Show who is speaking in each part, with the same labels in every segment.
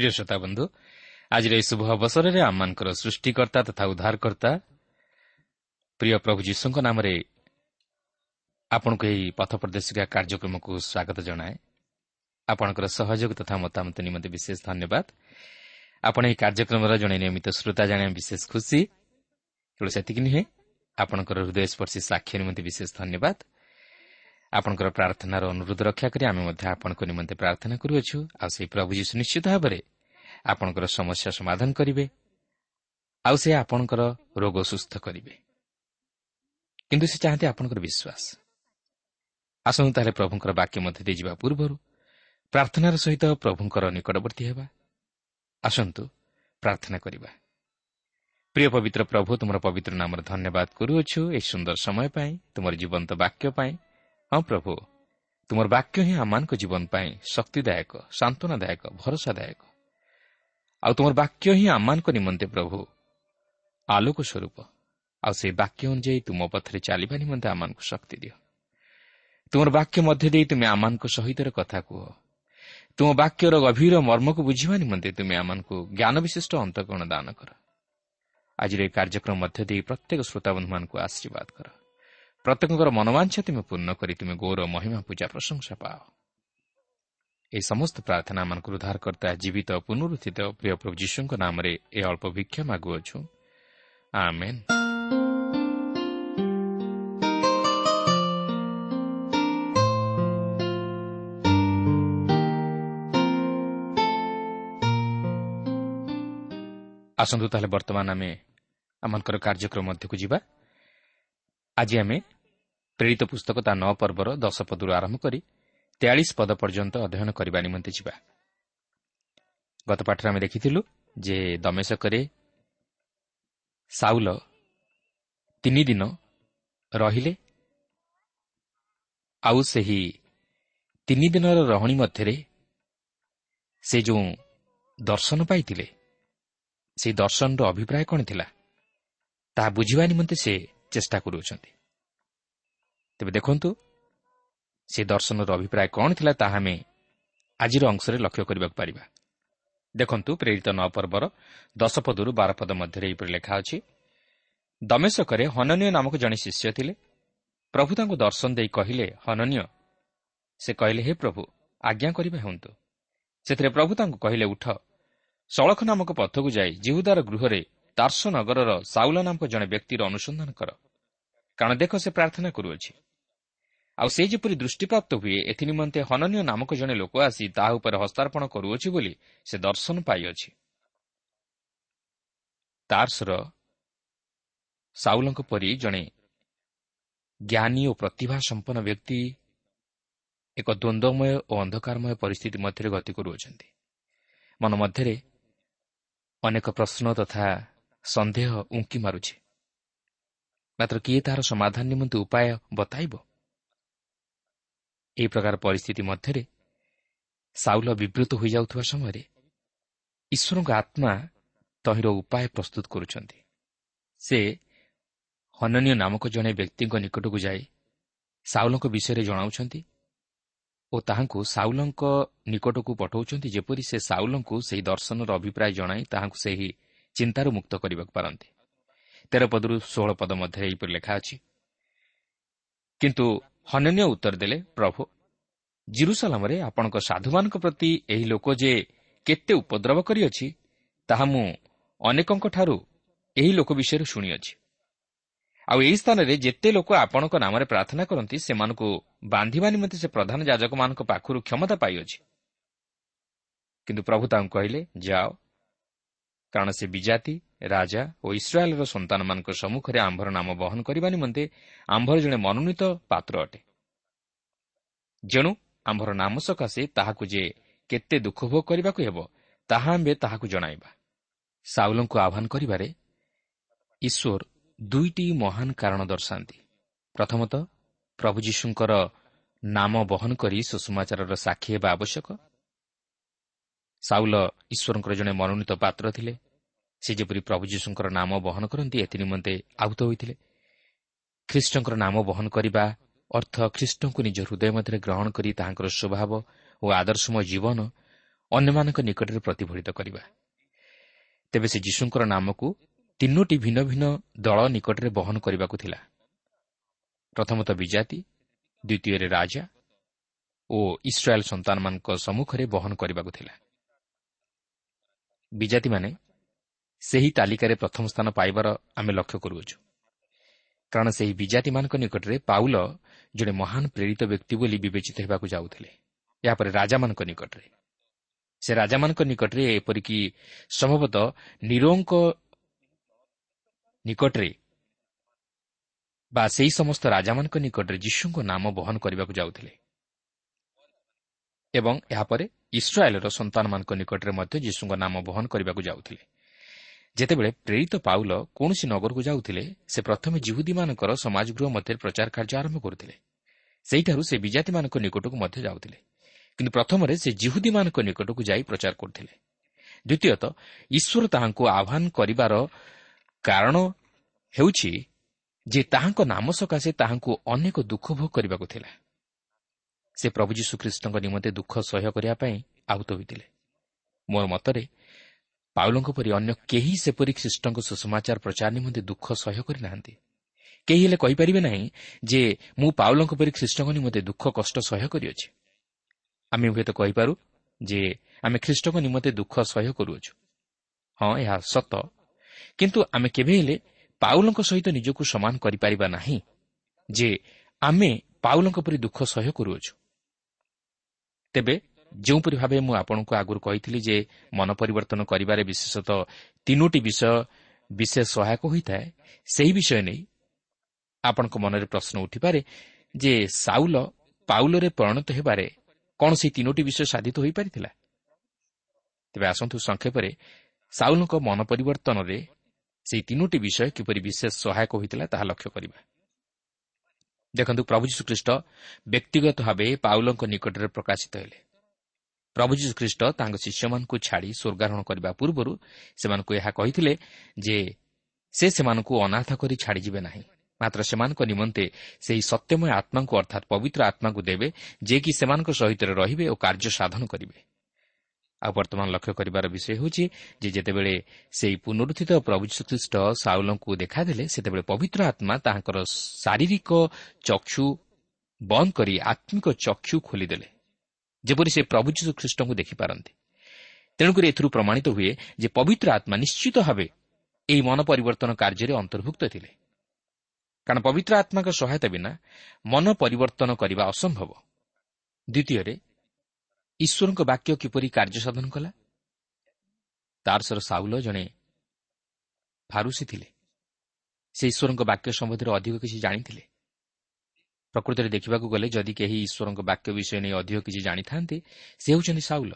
Speaker 1: ପ୍ରିୟ ଶ୍ରୋତା ବନ୍ଧୁ ଆଜିର ଏହି ଶୁଭ ଅବସରରେ ଆମମାନଙ୍କର ସୃଷ୍ଟିକର୍ତ୍ତା ତଥା ଉଦ୍ଧାରକର୍ତ୍ତା ପ୍ରିୟ ପ୍ରଭୁ ଯୀଶୁଙ୍କ ନାମରେ ଆପଣଙ୍କୁ ଏହି ପଥ ପ୍ରଦର୍ଶିକା କାର୍ଯ୍ୟକ୍ରମକୁ ସ୍ୱାଗତ ଜଣାଏ। ଆପଣଙ୍କର ସହଯୋଗ ତଥା ମତାମତ ନିମନ୍ତେ ବିଶେଷ ଧନ୍ୟବାଦ। ଆପଣ ଏହି କାର୍ଯ୍ୟକ୍ରମର ଜଣେ ନିୟମିତ ଶ୍ରୋତା ଜାଣିବା ବିଶେଷ ଖୁସି। କେବଳ ସେତିକି ନୁହେଁ ଆପଣଙ୍କର ହୃଦୟସ୍ପର୍ଶୀ ସାକ୍ଷ୍ୟ ନିମନ୍ତେ ବିଶେଷ ଧନ୍ୟବାଦ। ଆପଣଙ୍କର ପ୍ରାର୍ଥନାର ଅନୁରୋଧ ରକ୍ଷା କରି ଆମେ ମଧ୍ୟ ଆପଣଙ୍କ ନିମନ୍ତେ ପ୍ରାର୍ଥନା କରୁଅଛୁ। ଆଉ ସେହି ପ୍ରଭୁ ଯୀଶୁ ନିଶ୍ଚିତ ଭାବରେ ଆପଣଙ୍କର ସମସ୍ୟା ସମାଧାନ କରିବେ। ଆଉ ସେ ଆପଣଙ୍କର ରୋଗ ସୁସ୍ଥ କରିବେ। କିନ୍ତୁ ସେ ଚାହାନ୍ତି ଆପଣଙ୍କର ବିଶ୍ୱାସ। ଆସନ୍ତୁ ତାହେଲେ ପ୍ରଭୁଙ୍କର ବାକ୍ୟ ମଧ୍ୟ ଦେଇଯିବା ପୂର୍ବରୁ ପ୍ରାର୍ଥନାର ସହିତ ପ୍ରଭୁଙ୍କର ନିକଟବର୍ତ୍ତୀ ହେବା। ଆସନ୍ତୁ ପ୍ରାର୍ଥନା କରିବା। ପ୍ରିୟ ପବିତ୍ର ପ୍ରଭୁ ତୁମର ପବିତ୍ର ନାମରେ ଧନ୍ୟବାଦ କରୁଅଛୁ। ଏହି ସୁନ୍ଦର ସମୟ ପାଇଁ ତୁମର ଜୀବନ୍ତ ବାକ୍ୟ ପାଇଁ ହଁ ପ୍ରଭୁ ତୁମର ବାକ୍ୟ ହିଁ ଆମମାନଙ୍କ ଜୀବନ ପାଇଁ ଶକ୍ତିଦାୟକ ସାନ୍ତ୍ୱନାଦାୟକ ଭରସାଦାୟକ। ଆଉ ତୁମର ବାକ୍ୟ ହିଁ ଆମମାନଙ୍କ ନିମନ୍ତେ ପ୍ରଭୁ ଆଲୋକ ସ୍ୱରୂପ ଆଉ ସେହି ବାକ୍ୟ ଅନୁଯାୟୀ ତୁମ ପଥରେ ଚାଲିବା ନିମନ୍ତେ ଆମମାନଙ୍କୁ ଶକ୍ତି ଦିଅ। ତୁମର ବାକ୍ୟ ମଧ୍ୟ ଦେଇ ତୁମେ ଆମମାନଙ୍କ ସହିତ କଥା କୁହ। ତୁମ ବାକ୍ୟର ଗଭୀର ମର୍ମକୁ ବୁଝିବା ନିମନ୍ତେ ତୁମେ ଆମମାନଙ୍କୁ ଜ୍ଞାନ ବିଶିଷ୍ଟ ଅନ୍ତକରଣ ଦାନ କର। ଆଜିର ଏହି କାର୍ଯ୍ୟକ୍ରମ ମଧ୍ୟ ଦେଇ ପ୍ରତ୍ୟେକ ଶ୍ରୋତାବନ୍ଧୁମାନଙ୍କୁ ଆଶୀର୍ବାଦ କର। ପ୍ରତ୍ୟେକଙ୍କର ମନୋବାଞ୍ଛା ତୁମେ ପୂର୍ଣ୍ଣ କରି ତୁମେ ଗୌର ମହିମା ପୂଜା ପ୍ରଶଂସା ପାଅ। ଏହି ସମସ୍ତ ପ୍ରାର୍ଥନା ମାନଙ୍କୁ ଉଦ୍ଧାର କର୍ତ୍ତା ଜୀବିତ ପୁନରୁତ୍ଥିତ ପ୍ରିୟ ପ୍ରଭୁ ଯୀଶୁଙ୍କ ନାମରେ ଏ ଅଳ୍ପ ଭିକ୍ଷା ମାଗୁଅଛୁ। ଆସନ୍ତୁ ତାହେଲେ ବର୍ତ୍ତମାନ ଆମେ ଆମଙ୍କର କାର୍ଯ୍ୟକ୍ରମ ମଧ୍ୟକୁ ଯିବା। ଆଜି ଆମେ ପ୍ରେରିତ ପୁସ୍ତକ ତା ନଅ ପର୍ବର ଦଶ ପଦରୁ ଆରମ୍ଭ କରି ତେୟାଳିଶ ପଦ ପର୍ଯ୍ୟନ୍ତ ଅଧ୍ୟୟନ କରିବା ନିମନ୍ତେ ଯିବା। ଗତ ପାଠରେ ଆମେ ଦେଖିଥିଲୁ ଯେ ଦମେଶକରେ ସାଉଲ ତିନି ଦିନ ରହିଲେ। ଆଉ ସେହି ତିନି ଦିନର ରହଣି ମଧ୍ୟରେ ସେ ଯେଉଁ ଦର୍ଶନ ପାଇଥିଲେ ସେହି ଦର୍ଶନର ଅଭିପ୍ରାୟ କ'ଣ ଥିଲା ତାହା ବୁଝିବା ନିମନ୍ତେ ସେ ଚେଷ୍ଟା କରୁଅଛନ୍ତି। ତେବେ ଦେଖନ୍ତୁ ସେ ଦର୍ଶନର ଅଭିପ୍ରାୟ କ'ଣ ଥିଲା ତାହା ଆମେ ଆଜିର ଅଂଶରେ ଲକ୍ଷ୍ୟ କରିବାକୁ ପାରିବା। ଦେଖନ୍ତୁ ପ୍ରେରିତ ନଅ ପର୍ବର ଦଶ ପଦରୁ ବାର ପଦ ମଧ୍ୟରେ ଏହିପରି ଲେଖା ଅଛି ଦମେଶକରେ ହନନୀୟ ନାମକ ଜଣେ ଶିଷ୍ୟ ଥିଲେ। ପ୍ରଭୁ ତାଙ୍କୁ ଦର୍ଶନ ଦେଇ କହିଲେ ହନନୀୟ ସେ କହିଲେ ହେ ପ୍ରଭୁ ଆଜ୍ଞା କରିବା ହୁଅନ୍ତୁ। ସେଥିରେ ପ୍ରଭୁ ତାଙ୍କୁ କହିଲେ ଉଠ। ସଳଖ ନାମକ ପଥକୁ ଯାଇ ଜିହୁଦାର ଗୃହରେ ତାର୍ସ ନଗରର ସାଉଲ ନାମକ ଜଣେ ବ୍ୟକ୍ତିର ଅନୁସନ୍ଧାନ କର। କାରଣ ଦେଖ ସେ ପ୍ରାର୍ଥନା କରୁଅଛି। ଆଉ ସେ ଯେପରି ଦୃଷ୍ଟିପ୍ରାପ୍ତ ହୁଏ ଏଥି ନିମନ୍ତେ ହନନୀୟ ନାମକ ଜଣେ ଲୋକ ଆସି ତାହା ଉପରେ ହସ୍ତାର୍ପଣ କରୁଅଛି ବୋଲି ସେ ଦର୍ଶନ ପାଇଅଛି। ତାର୍ସର ସାଉଲଙ୍କ ପରି ଜଣେ ଜ୍ଞାନୀ ଓ ପ୍ରତିଭା ସମ୍ପନ୍ନ ବ୍ୟକ୍ତି ଏକ ଦ୍ୱନ୍ଦ୍ୱମୟ ଓ ଅନ୍ଧକାରମୟ ପରିସ୍ଥିତି ମଧ୍ୟରେ ଗତି କରୁଅଛନ୍ତି। ମନ ମଧ୍ୟରେ ଅନେକ ପ୍ରଶ୍ନ ତଥା ସନ୍ଦେହ ଉଙ୍କି ମାରୁଛି। ମାତ୍ର କିଏ ତାହାର ସମାଧାନ ନିମନ୍ତେ ଉପାୟ ବତାଇବ? ଏହି ପ୍ରକାର ପରିସ୍ଥିତି ମଧ୍ୟରେ ସାଉଲ ବିବୃତ ହୋଇଯାଉଥିବା ସମୟରେ ଈଶ୍ୱରଙ୍କ ଆତ୍ମା ତହିଁର ଉପାୟ ପ୍ରସ୍ତୁତ କରୁଛନ୍ତି। ସେ ହନନୀୟ ନାମକ ଜଣେ ବ୍ୟକ୍ତିଙ୍କ ନିକଟକୁ ଯାଇ ସାଉଲଙ୍କ ବିଷୟରେ ଜଣାଉଛନ୍ତି ଓ ତାହାଙ୍କୁ ସାଉଲଙ୍କ ନିକଟକୁ ପଠାଉଛନ୍ତି ଯେପରି ସେ ସାଉଲଙ୍କୁ ସେହି ଦର୍ଶନର ଅଭିପ୍ରାୟ ଜଣାଇ ତାହାଙ୍କୁ ସେହି ଚିନ୍ତାରୁ ମୁକ୍ତ କରିବାକୁ ପାରନ୍ତି। ତେର ପଦରୁ ଷୋହଳ ପଦ ମଧ୍ୟରେ ଏହିପରି ଲେଖା ଅଛି। କିନ୍ତୁ ହନନୀୟ ଉତ୍ତର ଦେଲେ ପ୍ରଭୁ ଜିରୁସାଲାମରେ ଆପଣଙ୍କ ସାଧୁମାନଙ୍କ ପ୍ରତି ଏହି ଲୋକ ଯେ କେତେ ଉପଦ୍ରବ କରିଅଛି ତାହା ମୁଁ ଅନେକଙ୍କଠାରୁ ଏହି ଲୋକ ବିଷୟରେ ଶୁଣିଅଛି। ଆଉ ଏହି ସ୍ଥାନରେ ଯେତେ ଲୋକ ଆପଣଙ୍କ ନାମରେ ପ୍ରାର୍ଥନା କରନ୍ତି ସେମାନଙ୍କୁ ବାନ୍ଧିବା ନିମନ୍ତେ ସେ ପ୍ରଧାନ ଯାଜକମାନଙ୍କ ପାଖରୁ କ୍ଷମତା ପାଇଅଛି। କିନ୍ତୁ ପ୍ରଭୁ ତାଙ୍କୁ କହିଲେ ଯାଅ କାରଣ ସେ ବିଜାତି ରାଜା ଓ ଇସ୍ରାଏଲ୍ର ସନ୍ତାନମାନଙ୍କ ସମ୍ମୁଖରେ ଆମ୍ଭର ନାମ ବହନ କରିବା ନିମନ୍ତେ ଆମ୍ଭର ଜଣେ ମନୋନୀତ ପାତ୍ର ଅଟେ। ଯେଣୁ ଆମ୍ଭର ନାମ ସକାଶେ ତାହାକୁ ଯେ କେତେ ଦୁଃଖ ଭୋଗ କରିବାକୁ ହେବ ତାହା ଆମ୍ଭେ ତାହାକୁ ଜଣାଇବା। ସାଉଲଙ୍କୁ ଆହ୍ୱାନ କରିବାରେ ଈଶ୍ୱର ଦୁଇଟି ମହାନ କାରଣ ଦର୍ଶାନ୍ତି। ପ୍ରଥମତଃ ପ୍ରଭୁ ଯୀଶୁଙ୍କର ନାମ ବହନ କରି ସୁଷମାଚାରର ସାକ୍ଷୀ ହେବା ଆବଶ୍ୟକ। ସାଉଲ ଈଶ୍ୱରଙ୍କର ଜଣେ ମନୋନୀତ ପାତ୍ର ଥିଲେ। ସେ ଯେପରି ପ୍ରଭୁ ଯୀଶୁଙ୍କର ନାମ ବହନ କରନ୍ତି ଏଥି ନିମନ୍ତେ ଆହୁତ ହୋଇଥିଲେ। ଖ୍ରୀଷ୍ଟଙ୍କର ନାମ ବହନ କରିବା ଅର୍ଥ ଖ୍ରୀଷ୍ଟଙ୍କୁ ନିଜ ହୃଦୟ ମଧ୍ୟରେ ଗ୍ରହଣ କରି ତାହାଙ୍କର ସ୍ୱଭାବ ଓ ଆଦର୍ଶମୟ ଜୀବନ ଅନ୍ୟମାନଙ୍କ ନିକଟରେ ପ୍ରତିଫଳିତ କରିବା। ତେବେ ସେ ଯୀଶୁଙ୍କର ନାମକୁ ତିନୋଟି ଭିନ୍ନ ଭିନ୍ନ ଦଳ ନିକଟରେ ବହନ କରିବାକୁ ଥିଲା। ପ୍ରଥମତଃ ବିଜାତି ଦ୍ୱିତୀୟରେ ରାଜା ଓ ଇସ୍ରାଏଲ୍ ସନ୍ତାନମାନଙ୍କ ସମ୍ମୁଖରେ ବହନ କରିବାକୁ ଥିଲା। ବିଜାତିମାନେ ସେହି ତାଲିକାରେ ପ୍ରଥମ ସ୍ଥାନ ପାଇବାର ଆମେ ଲକ୍ଷ୍ୟ କରୁଅଛୁ। କାରଣ ସେହି ବିଜାତିମାନଙ୍କ ନିକଟରେ ପାଉଲ ଜଣେ ମହାନ ପ୍ରେରିତ ବ୍ୟକ୍ତି ବୋଲି ବିବେଚିତ ହେବାକୁ ଯାଉଥିଲେ। ଏହାପରେ ରାଜାମାନଙ୍କ ନିକଟରେ। ସେ ରାଜାମାନଙ୍କ ନିକଟରେ ଏପରିକି ସମ୍ଭବତଃ ନିରୋଙ୍କ ନିକଟରେ ବା ସେହି ସମସ୍ତ ରାଜାମାନଙ୍କ ନିକଟରେ ଯୀଶୁଙ୍କ ନାମ ବହନ କରିବାକୁ ଯାଉଥିଲେ। ଏବଂ ଏହାପରେ ଇସ୍ରାଏଲ୍ର ସନ୍ତାନମାନଙ୍କ ନିକଟରେ ମଧ୍ୟ ଯୀଶୁଙ୍କ ନାମ ବହନ କରିବାକୁ ଯାଉଥିଲେ। ଯେତେବେଳେ ପ୍ରେରିତ ପାଉଲ କୌଣସି ନଗରକୁ ଯାଉଥିଲେ ସେ ପ୍ରଥମେ ଜିହୁଦୀମାନଙ୍କର ସମାଜଗୃହ ମଧ୍ୟରେ ପ୍ରଚାର କାର୍ଯ୍ୟ ଆରମ୍ଭ କରୁଥିଲେ। ସେହିଠାରୁ ସେ ବିଜାତିମାନଙ୍କ ନିକଟକୁ ମଧ୍ୟ ଯାଉଥିଲେ। କିନ୍ତୁ ପ୍ରଥମରେ ସେ ଜିହୁଦୀମାନଙ୍କ ନିକଟକୁ ଯାଇ ପ୍ରଚାର କରୁଥିଲେ। ଦ୍ୱିତୀୟତଃ ଈଶ୍ୱର ତାହାଙ୍କୁ ଆହ୍ୱାନ କରିବାର କାରଣ ହେଉଛି ଯେ ତାହାଙ୍କ ନାମ ସକାଶେ ତାହାଙ୍କୁ ଅନେକ ଦୁଃଖ ଭୋଗ କରିବାକୁ ଥିଲା। ସେ ପ୍ରଭୁ ଯୀଶୁଖ୍ରୀଷ୍ଟଙ୍କ ନିମନ୍ତେ ଦୁଃଖ ସହ୍ୟ କରିବା ପାଇଁ ଆହୁତ ହୋଇଥିଲେ। ମୋର ମତରେ ପାଉଲଙ୍କ ପରି ଅନ୍ୟ କେହି ସେପରି ଖ୍ରୀଷ୍ଟଙ୍କ ସୁଷମାଚାର ପ୍ରଚାର ନିମନ୍ତେ ଦୁଃଖ ସହ୍ୟ କରିନାହାନ୍ତି। କେହି ହେଲେ କହିପାରିବେ ନାହିଁ ଯେ ମୁଁ ପାଉଲଙ୍କ ପରି ଖ୍ରୀଷ୍ଟଙ୍କ ନିମନ୍ତେ ଦୁଃଖ କଷ୍ଟ ସହ୍ୟ କରିଅଛି। ଆମେ ହୁଏତ କହିପାରୁ ଯେ ଆମେ ଖ୍ରୀଷ୍ଟଙ୍କ ନିମନ୍ତେ ଦୁଃଖ ସହ୍ୟ କରୁଅଛୁ। ହଁ ଏହା ସତ। କିନ୍ତୁ ଆମେ କେବେ ହେଲେ ପାଉଲଙ୍କ ସହିତ ନିଜକୁ ସମାନ କରିପାରିବା ନାହିଁ ଯେ ଆମେ ପାଉଲଙ୍କ ପରି ଦୁଃଖ ସହ୍ୟ କରୁଅଛୁ। ତେବେ ଯେଉଁପରି ଭାବେ ମୁଁ ଆପଣଙ୍କୁ ଆଗରୁ କହିଥିଲି ଯେ ମନ ପରିବର୍ତ୍ତନ କରିବାରେ ବିଶେଷତଃ ତିନୋଟି ବିଷୟ ବିଶେଷ ସହାୟକ ହୋଇଥାଏ ସେହି ବିଷୟ ନେଇ ଆପଣଙ୍କ ମନରେ ପ୍ରଶ୍ନ ଉଠିପାରେ ଯେ ସାଉଲ ପାଉଲରେ ପରିଣତ ହେବାରେ କ'ଣ ସେହି ତିନୋଟି ବିଷୟ ସାଧିତ ହୋଇପାରିଥିଲା? ତେବେ ଆସନ୍ତୁ ସଂକ୍ଷେପରେ ସାଉଲଙ୍କ ମନ ପରିବର୍ତ୍ତନରେ ସେହି ତିନୋଟି ବିଷୟ କିପରି ବିଶେଷ ସହାୟକ ହୋଇଥିଲା ତାହା ଲକ୍ଷ୍ୟ କରିବା। ଦେଖନ୍ତୁ ପ୍ରଭୁ ଯୀଶୁଖ୍ରୀଷ୍ଟ ବ୍ୟକ୍ତିଗତ ଭାବେ ପାଉଲଙ୍କ ନିକଟରେ ପ୍ରକାଶିତ ହେଲେ। ପ୍ରଭୁ ଯୀଶୁଖ୍ରୀଷ୍ଟ ତାଙ୍କ ଶିଷ୍ୟମାନଙ୍କୁ ଛାଡ଼ି ସ୍ୱର୍ଗାରୋହଣ କରିବା ପୂର୍ବରୁ ସେମାନଙ୍କୁ ଏହା କହିଥିଲେ ଯେ ସେ ସେମାନଙ୍କୁ ଅନାଥ କରି ଛାଡ଼ିଯିବେ ନାହିଁ। ମାତ୍ର ସେମାନଙ୍କ ନିମନ୍ତେ ସେହି ସତ୍ୟମୟ ଆତ୍ମାଙ୍କୁ ଅର୍ଥାତ୍ ପବିତ୍ର ଆତ୍ମାଙ୍କୁ ଦେବେ ଯିଏକି ସେମାନଙ୍କ ସହିତ ରହିବେ ଓ କାର୍ଯ୍ୟ ସାଧନ କରିବେ। ଆଉ ବର୍ତ୍ତମାନ ଲକ୍ଷ୍ୟ କରିବାର ବିଷୟ ହେଉଛି ଯେ ଯେତେବେଳେ ସେହି ପୁନରୁଦ୍ଧିତ ପ୍ରଭୁ ଶ୍ରୀଖ୍ରୀଷ୍ଟ ସାଉଲଙ୍କୁ ଦେଖାଦେଲେ ସେତେବେଳେ ପବିତ୍ର ଆତ୍ମା ତାହାଙ୍କର ଶାରୀରିକ ଚକ୍ଷୁ ବନ୍ଦ କରି ଆତ୍ମିକ ଚକ୍ଷୁ ଖୋଲିଦେଲେ ଯେପରି ସେ ପ୍ରଭୁ ଯୀଶୁଖ୍ରୀଷ୍ଟଙ୍କୁ ଦେଖିପାରନ୍ତି ତେଣୁକରି ଏଥିରୁ ପ୍ରମାଣିତ ହୁଏ ଯେ ପବିତ୍ର ଆତ୍ମା ନିଶ୍ଚିତ ଭାବେ ଏହି ମନ ପରିବର୍ତ୍ତନ କାର୍ଯ୍ୟରେ ଅନ୍ତର୍ଭୁକ୍ତ ଥିଲେ କାରଣ ପବିତ୍ର ଆତ୍ମାଙ୍କ ସହାୟତା ବିନା ମନ ପରିବର୍ତ୍ତନ କରିବା ଅସମ୍ଭବ ଦ୍ୱିତୀୟରେ ଈଶ୍ୱରଙ୍କ ବାକ୍ୟ କିପରି କାର୍ଯ୍ୟ ସାଧନ କଲା ତାରସର ସାଉଲ ଜଣେ ଫାରୁସି ଥିଲେ। ସେ ଈଶ୍ୱରଙ୍କ ବାକ୍ୟ ସମ୍ବନ୍ଧରେ ଅଧିକ କିଛି ଜାଣିଥିଲେ। ପ୍ରକୃତରେ ଦେଖିବାକୁ ଗଲେ ଯଦି କେହି ଈଶ୍ୱରଙ୍କ ବାକ୍ୟ ବିଷୟ ନେଇ ଅଧିକ କିଛି ଜାଣିଥାନ୍ତି ସେ ହେଉଛନ୍ତି ସାଉଲ।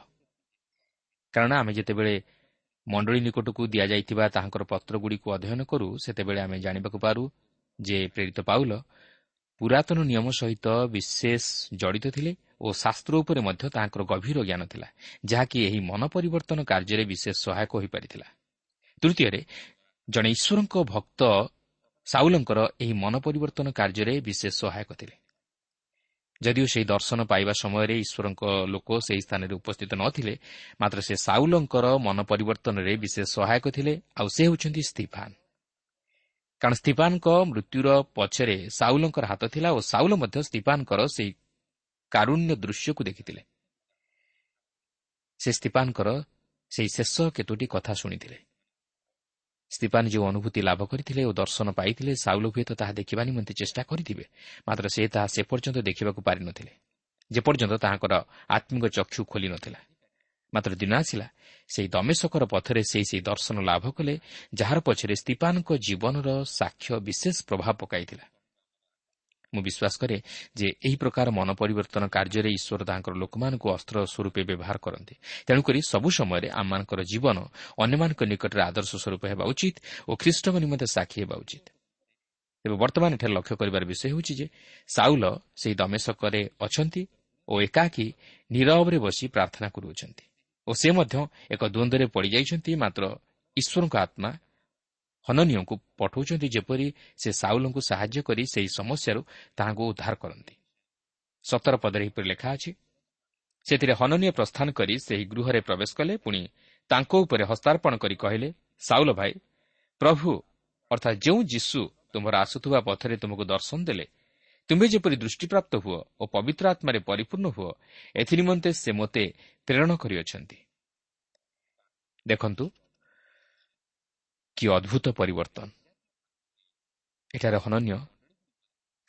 Speaker 1: କାରଣ ଆମେ ଯେତେବେଳେ ମଣ୍ଡଳୀ ନିକଟକୁ ଦିଆଯାଇଥିବା ତାହାଙ୍କର ପତ୍ରଗୁଡ଼ିକୁ ଅଧ୍ୟୟନ କରୁ ସେତେବେଳେ ଆମେ ଜାଣିବାକୁ ପାରୁ ଯେ ପ୍ରେରିତ ପାଉଲ ପୁରାତନ ନିୟମ ସହିତ ବିଶେଷ ଜଡ଼ିତ ଥିଲେ ଓ ଶାସ୍ତ୍ର ଉପରେ ମଧ୍ୟ ତାହାଙ୍କର ଗଭୀର ଜ୍ଞାନ ଥିଲା ଯାହାକି ଏହି ମନ ପରିବର୍ତ୍ତନ କାର୍ଯ୍ୟରେ ବିଶେଷ ସହାୟକ ହୋଇପାରିଥିଲା। ତୃତୀୟରେ ଜଣେ ଈଶ୍ୱରଙ୍କ ଭକ୍ତ ସାଉଲଙ୍କର ଏହି ମନ ପରିବର୍ତ୍ତନ କାର୍ଯ୍ୟରେ ବିଶେଷ ସହାୟକ ଥିଲେ। ଯଦିଓ ସେହି ଦର୍ଶନ ପାଇବା ସମୟରେ ଈଶ୍ୱରଙ୍କ ଲୋକ ସେହି ସ୍ଥାନରେ ଉପସ୍ଥିତ ନଥିଲେ ମାତ୍ର ସେ ସାଉଲଙ୍କର ମନ ପରିବର୍ତ୍ତନରେ ବିଶେଷ ସହାୟକ ଥିଲେ ଆଉ ସେ ହେଉଛନ୍ତି ସ୍ତିଫାନ। କାରଣ ସ୍ତିଫାନଙ୍କ ମୃତ୍ୟୁର ପଛରେ ସାଉଲଙ୍କର ହାତ ଥିଲା ଓ ସାଉଲ ମଧ୍ୟ ସ୍ତିଫାନଙ୍କର ସେହି କାରୁଣ୍ୟ ଦୃଶ୍ୟକୁ ଦେଖିଥିଲେ। ସେ ସ୍ତିଫାନଙ୍କର ସେହି ଶେଷ କେତୋଟି କଥା ଶୁଣିଥିଲେ। ସ୍ତିପାନ ଯେଉଁ ଅନୁଭୂତି ଲାଭ କରିଥିଲେ ଓ ଦର୍ଶନ ପାଇଥିଲେ ସାଉଲ ହୁଏତ ତାହା ଦେଖିବା ନିମନ୍ତେ ଚେଷ୍ଟା କରିଥିବେ ମାତ୍ର ସେ ତାହା ସେ ପର୍ଯ୍ୟନ୍ତ ଦେଖିବାକୁ ପାରିନଥିଲେ ଯେପର୍ଯ୍ୟନ୍ତ ତାହାଙ୍କର ଆତ୍ମିକ ଚକ୍ଷୁ ଖୋଲି ନଥିଲା। ମାତ୍ର ଦିନ ଆସିଲା ସେହି ଦମେଶକର ପଥରେ ସେହି ସେହି ଦର୍ଶନ ଲାଭ କଲେ ଯାହାର ପଛରେ ସ୍ତିପାନଙ୍କ ଜୀବନର ସାକ୍ଷ୍ୟ ବିଶେଷ ପ୍ରଭାବ ପକାଇଥିଲା। ମୁଁ ବିଶ୍ୱାସ କରେ ଯେ ଏହି ପ୍ରକାର ମନ ପରିବର୍ତ୍ତନ କାର୍ଯ୍ୟରେ ଈଶ୍ୱର ତାଙ୍କର ଲୋକମାନଙ୍କୁ ଅସ୍ତ୍ର ସ୍ୱରୂପେ ବ୍ୟବହାର କରନ୍ତି। ତେଣୁକରି ସବୁ ସମୟରେ ଆମମାନଙ୍କର ଜୀବନ ଅନ୍ୟମାନଙ୍କ ନିକଟରେ ଆଦର୍ଶ ସ୍ୱରୂପ ହେବା ଉଚିତ ଓ ଖ୍ରୀଷ୍ଟଙ୍କ ନିମନ୍ତେ ସାକ୍ଷୀ ହେବା ଉଚିତ। ତେବେ ବର୍ତ୍ତମାନ ଏଠାରେ ଲକ୍ଷ୍ୟ କରିବାର ବିଷୟ ହେଉଛି ଯେ ସାଉଲ ସେହି ଦମେଶକରେ ଅଛନ୍ତି ଓ ଏକାକୀ ନିରବରେ ବସି ପ୍ରାର୍ଥନା କରୁଅଛନ୍ତି ଓ ସେ ମଧ୍ୟ ଏକ ଦ୍ୱନ୍ଦ୍ୱରେ ପଡ଼ିଯାଇଛନ୍ତି ମାତ୍ର ଈଶ୍ୱରଙ୍କ ଆତ୍ମା ହନନୀୟଙ୍କୁ ପଠାଉଛନ୍ତି ଯେପରି ସେ ସାଉଲଙ୍କୁ ସାହାଯ୍ୟ କରି ସେହି ସମସ୍ୟାରୁ ତାହାଙ୍କୁ ଉଦ୍ଧାର କରନ୍ତି। ସତର ପଦରେ ଏହିପରି ଲେଖା ଅଛି ସେଥିରେ ହନନୀୟ ପ୍ରସ୍ଥାନ କରି ସେହି ଗୃହରେ ପ୍ରବେଶ କଲେ ପୁଣି ତାଙ୍କ ଉପରେ ହସ୍ତାର୍ପଣ କରି କହିଲେ ସାଉଲ ଭାଇ ପ୍ରଭୁ ଅର୍ଥାତ୍ ଯେଉଁ ଯୀଶୁ ତୁମର ଆସୁଥିବା ପଥରେ ତୁମକୁ ଦର୍ଶନ ଦେଲେ ତୁମେ ଯେପରି ଦୃଷ୍ଟିପ୍ରାପ୍ତ ହୁଅ ଓ ପବିତ୍ର ଆତ୍ମାରେ ପରିପୂର୍ଣ୍ଣ ହୁଅ ଏଥିନିମନ୍ତେ ସେ ମୋତେ ପ୍ରେରଣ କରିଅଛନ୍ତି। ଦେଖନ୍ତୁ କି ଅଦ୍ଭୁତ ପରିବର୍ତ୍ତନ ଏଠାରେ ହନନ୍ୟ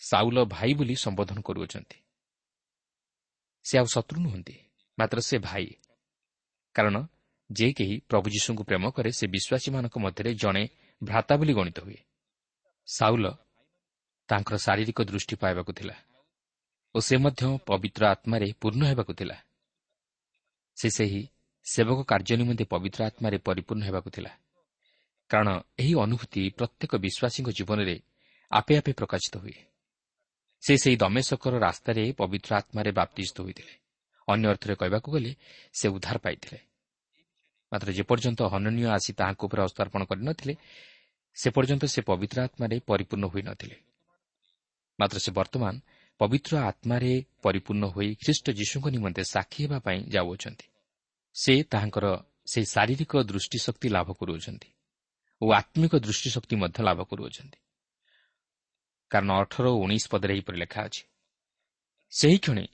Speaker 1: ସାଉଲ ଭାଇ ବୋଲି ସମ୍ବୋଧନ କରୁଅଛନ୍ତି ସେ ଆଉ ଶତ୍ରୁ ନୁହନ୍ତି ମାତ୍ର ସେ ଭାଇ କାରଣ ଯେ କେହି ପ୍ରଭୁ ଯୀଶୁଙ୍କୁ ପ୍ରେମ କରେ ସେ ବିଶ୍ୱାସୀମାନଙ୍କ ମଧ୍ୟରେ ଜଣେ ଭ୍ରାତା ବୋଲି ଗଣିତ ହୁଏ ସାଉଲ ତାଙ୍କର ଶାରୀରିକ ଦୃଷ୍ଟି ପାଇବାକୁ ଥିଲା ଓ ସେ ମଧ୍ୟ ପବିତ୍ର ଆତ୍ମାରେ ପୂର୍ଣ୍ଣ ହେବାକୁ ଥିଲା। ସେ ସେହି ସେବକ କାର୍ଯ୍ୟ ନିମନ୍ତେ ପବିତ୍ର ଆତ୍ମାରେ ପରିପୂର୍ଣ୍ଣ ହେବାକୁ ଥିଲା। କାରଣ ଏହି ଅନୁଭୂତି ପ୍ରତ୍ୟେକ ବିଶ୍ୱାସୀଙ୍କ ଜୀବନରେ ଆପେ ଆପେ ପ୍ରକାଶିତ ହୁଏ। ସେ ସେହି ଦମେଶକର ରାସ୍ତାରେ ପବିତ୍ର ଆତ୍ମାରେ ବାପ୍ତିଷ୍ଠ ହୋଇଥିଲେ। ଅନ୍ୟ ଅର୍ଥରେ କହିବାକୁ ଗଲେ ସେ ଉଦ୍ଧାର ପାଇଥିଲେ। ମାତ୍ର ଯେପର୍ଯ୍ୟନ୍ତ ହନନୀୟ ଆସି ତାହାଙ୍କ ଉପରେ ହସ୍ତାର୍ପଣ କରିନଥିଲେ ସେ ପର୍ଯ୍ୟନ୍ତ ସେ ପବିତ୍ର ଆତ୍ମାରେ ପରିପୂର୍ଣ୍ଣ ହୋଇନଥିଲେ ମାତ୍ର ସେ ବର୍ତ୍ତମାନ ପବିତ୍ର ଆତ୍ମାରେ ପରିପୂର୍ଣ୍ଣ ହୋଇ ଖ୍ରୀଷ୍ଟ ଯୀଶୁଙ୍କ ନିମନ୍ତେ ସାକ୍ଷୀ ହେବା ପାଇଁ ଯାଉଅଛନ୍ତି। ସେ ତାହାଙ୍କର ସେହି ଶାରୀରିକ ଦୃଷ୍ଟିଶକ୍ତି ଲାଭ କରୁଅଛନ୍ତି। ଓ ଆତ୍ମିକ ଦୃଷ୍ଟିଶକ୍ତି ମଧ୍ୟ ଲାଭ କରୁଅଛନ୍ତି। କାରଣ ଅଠର ଓ ଉଣେଇଶ ପଦରେ ଏହିପରି ଲେଖା ଅଛି ସେହି କ୍ଷଣି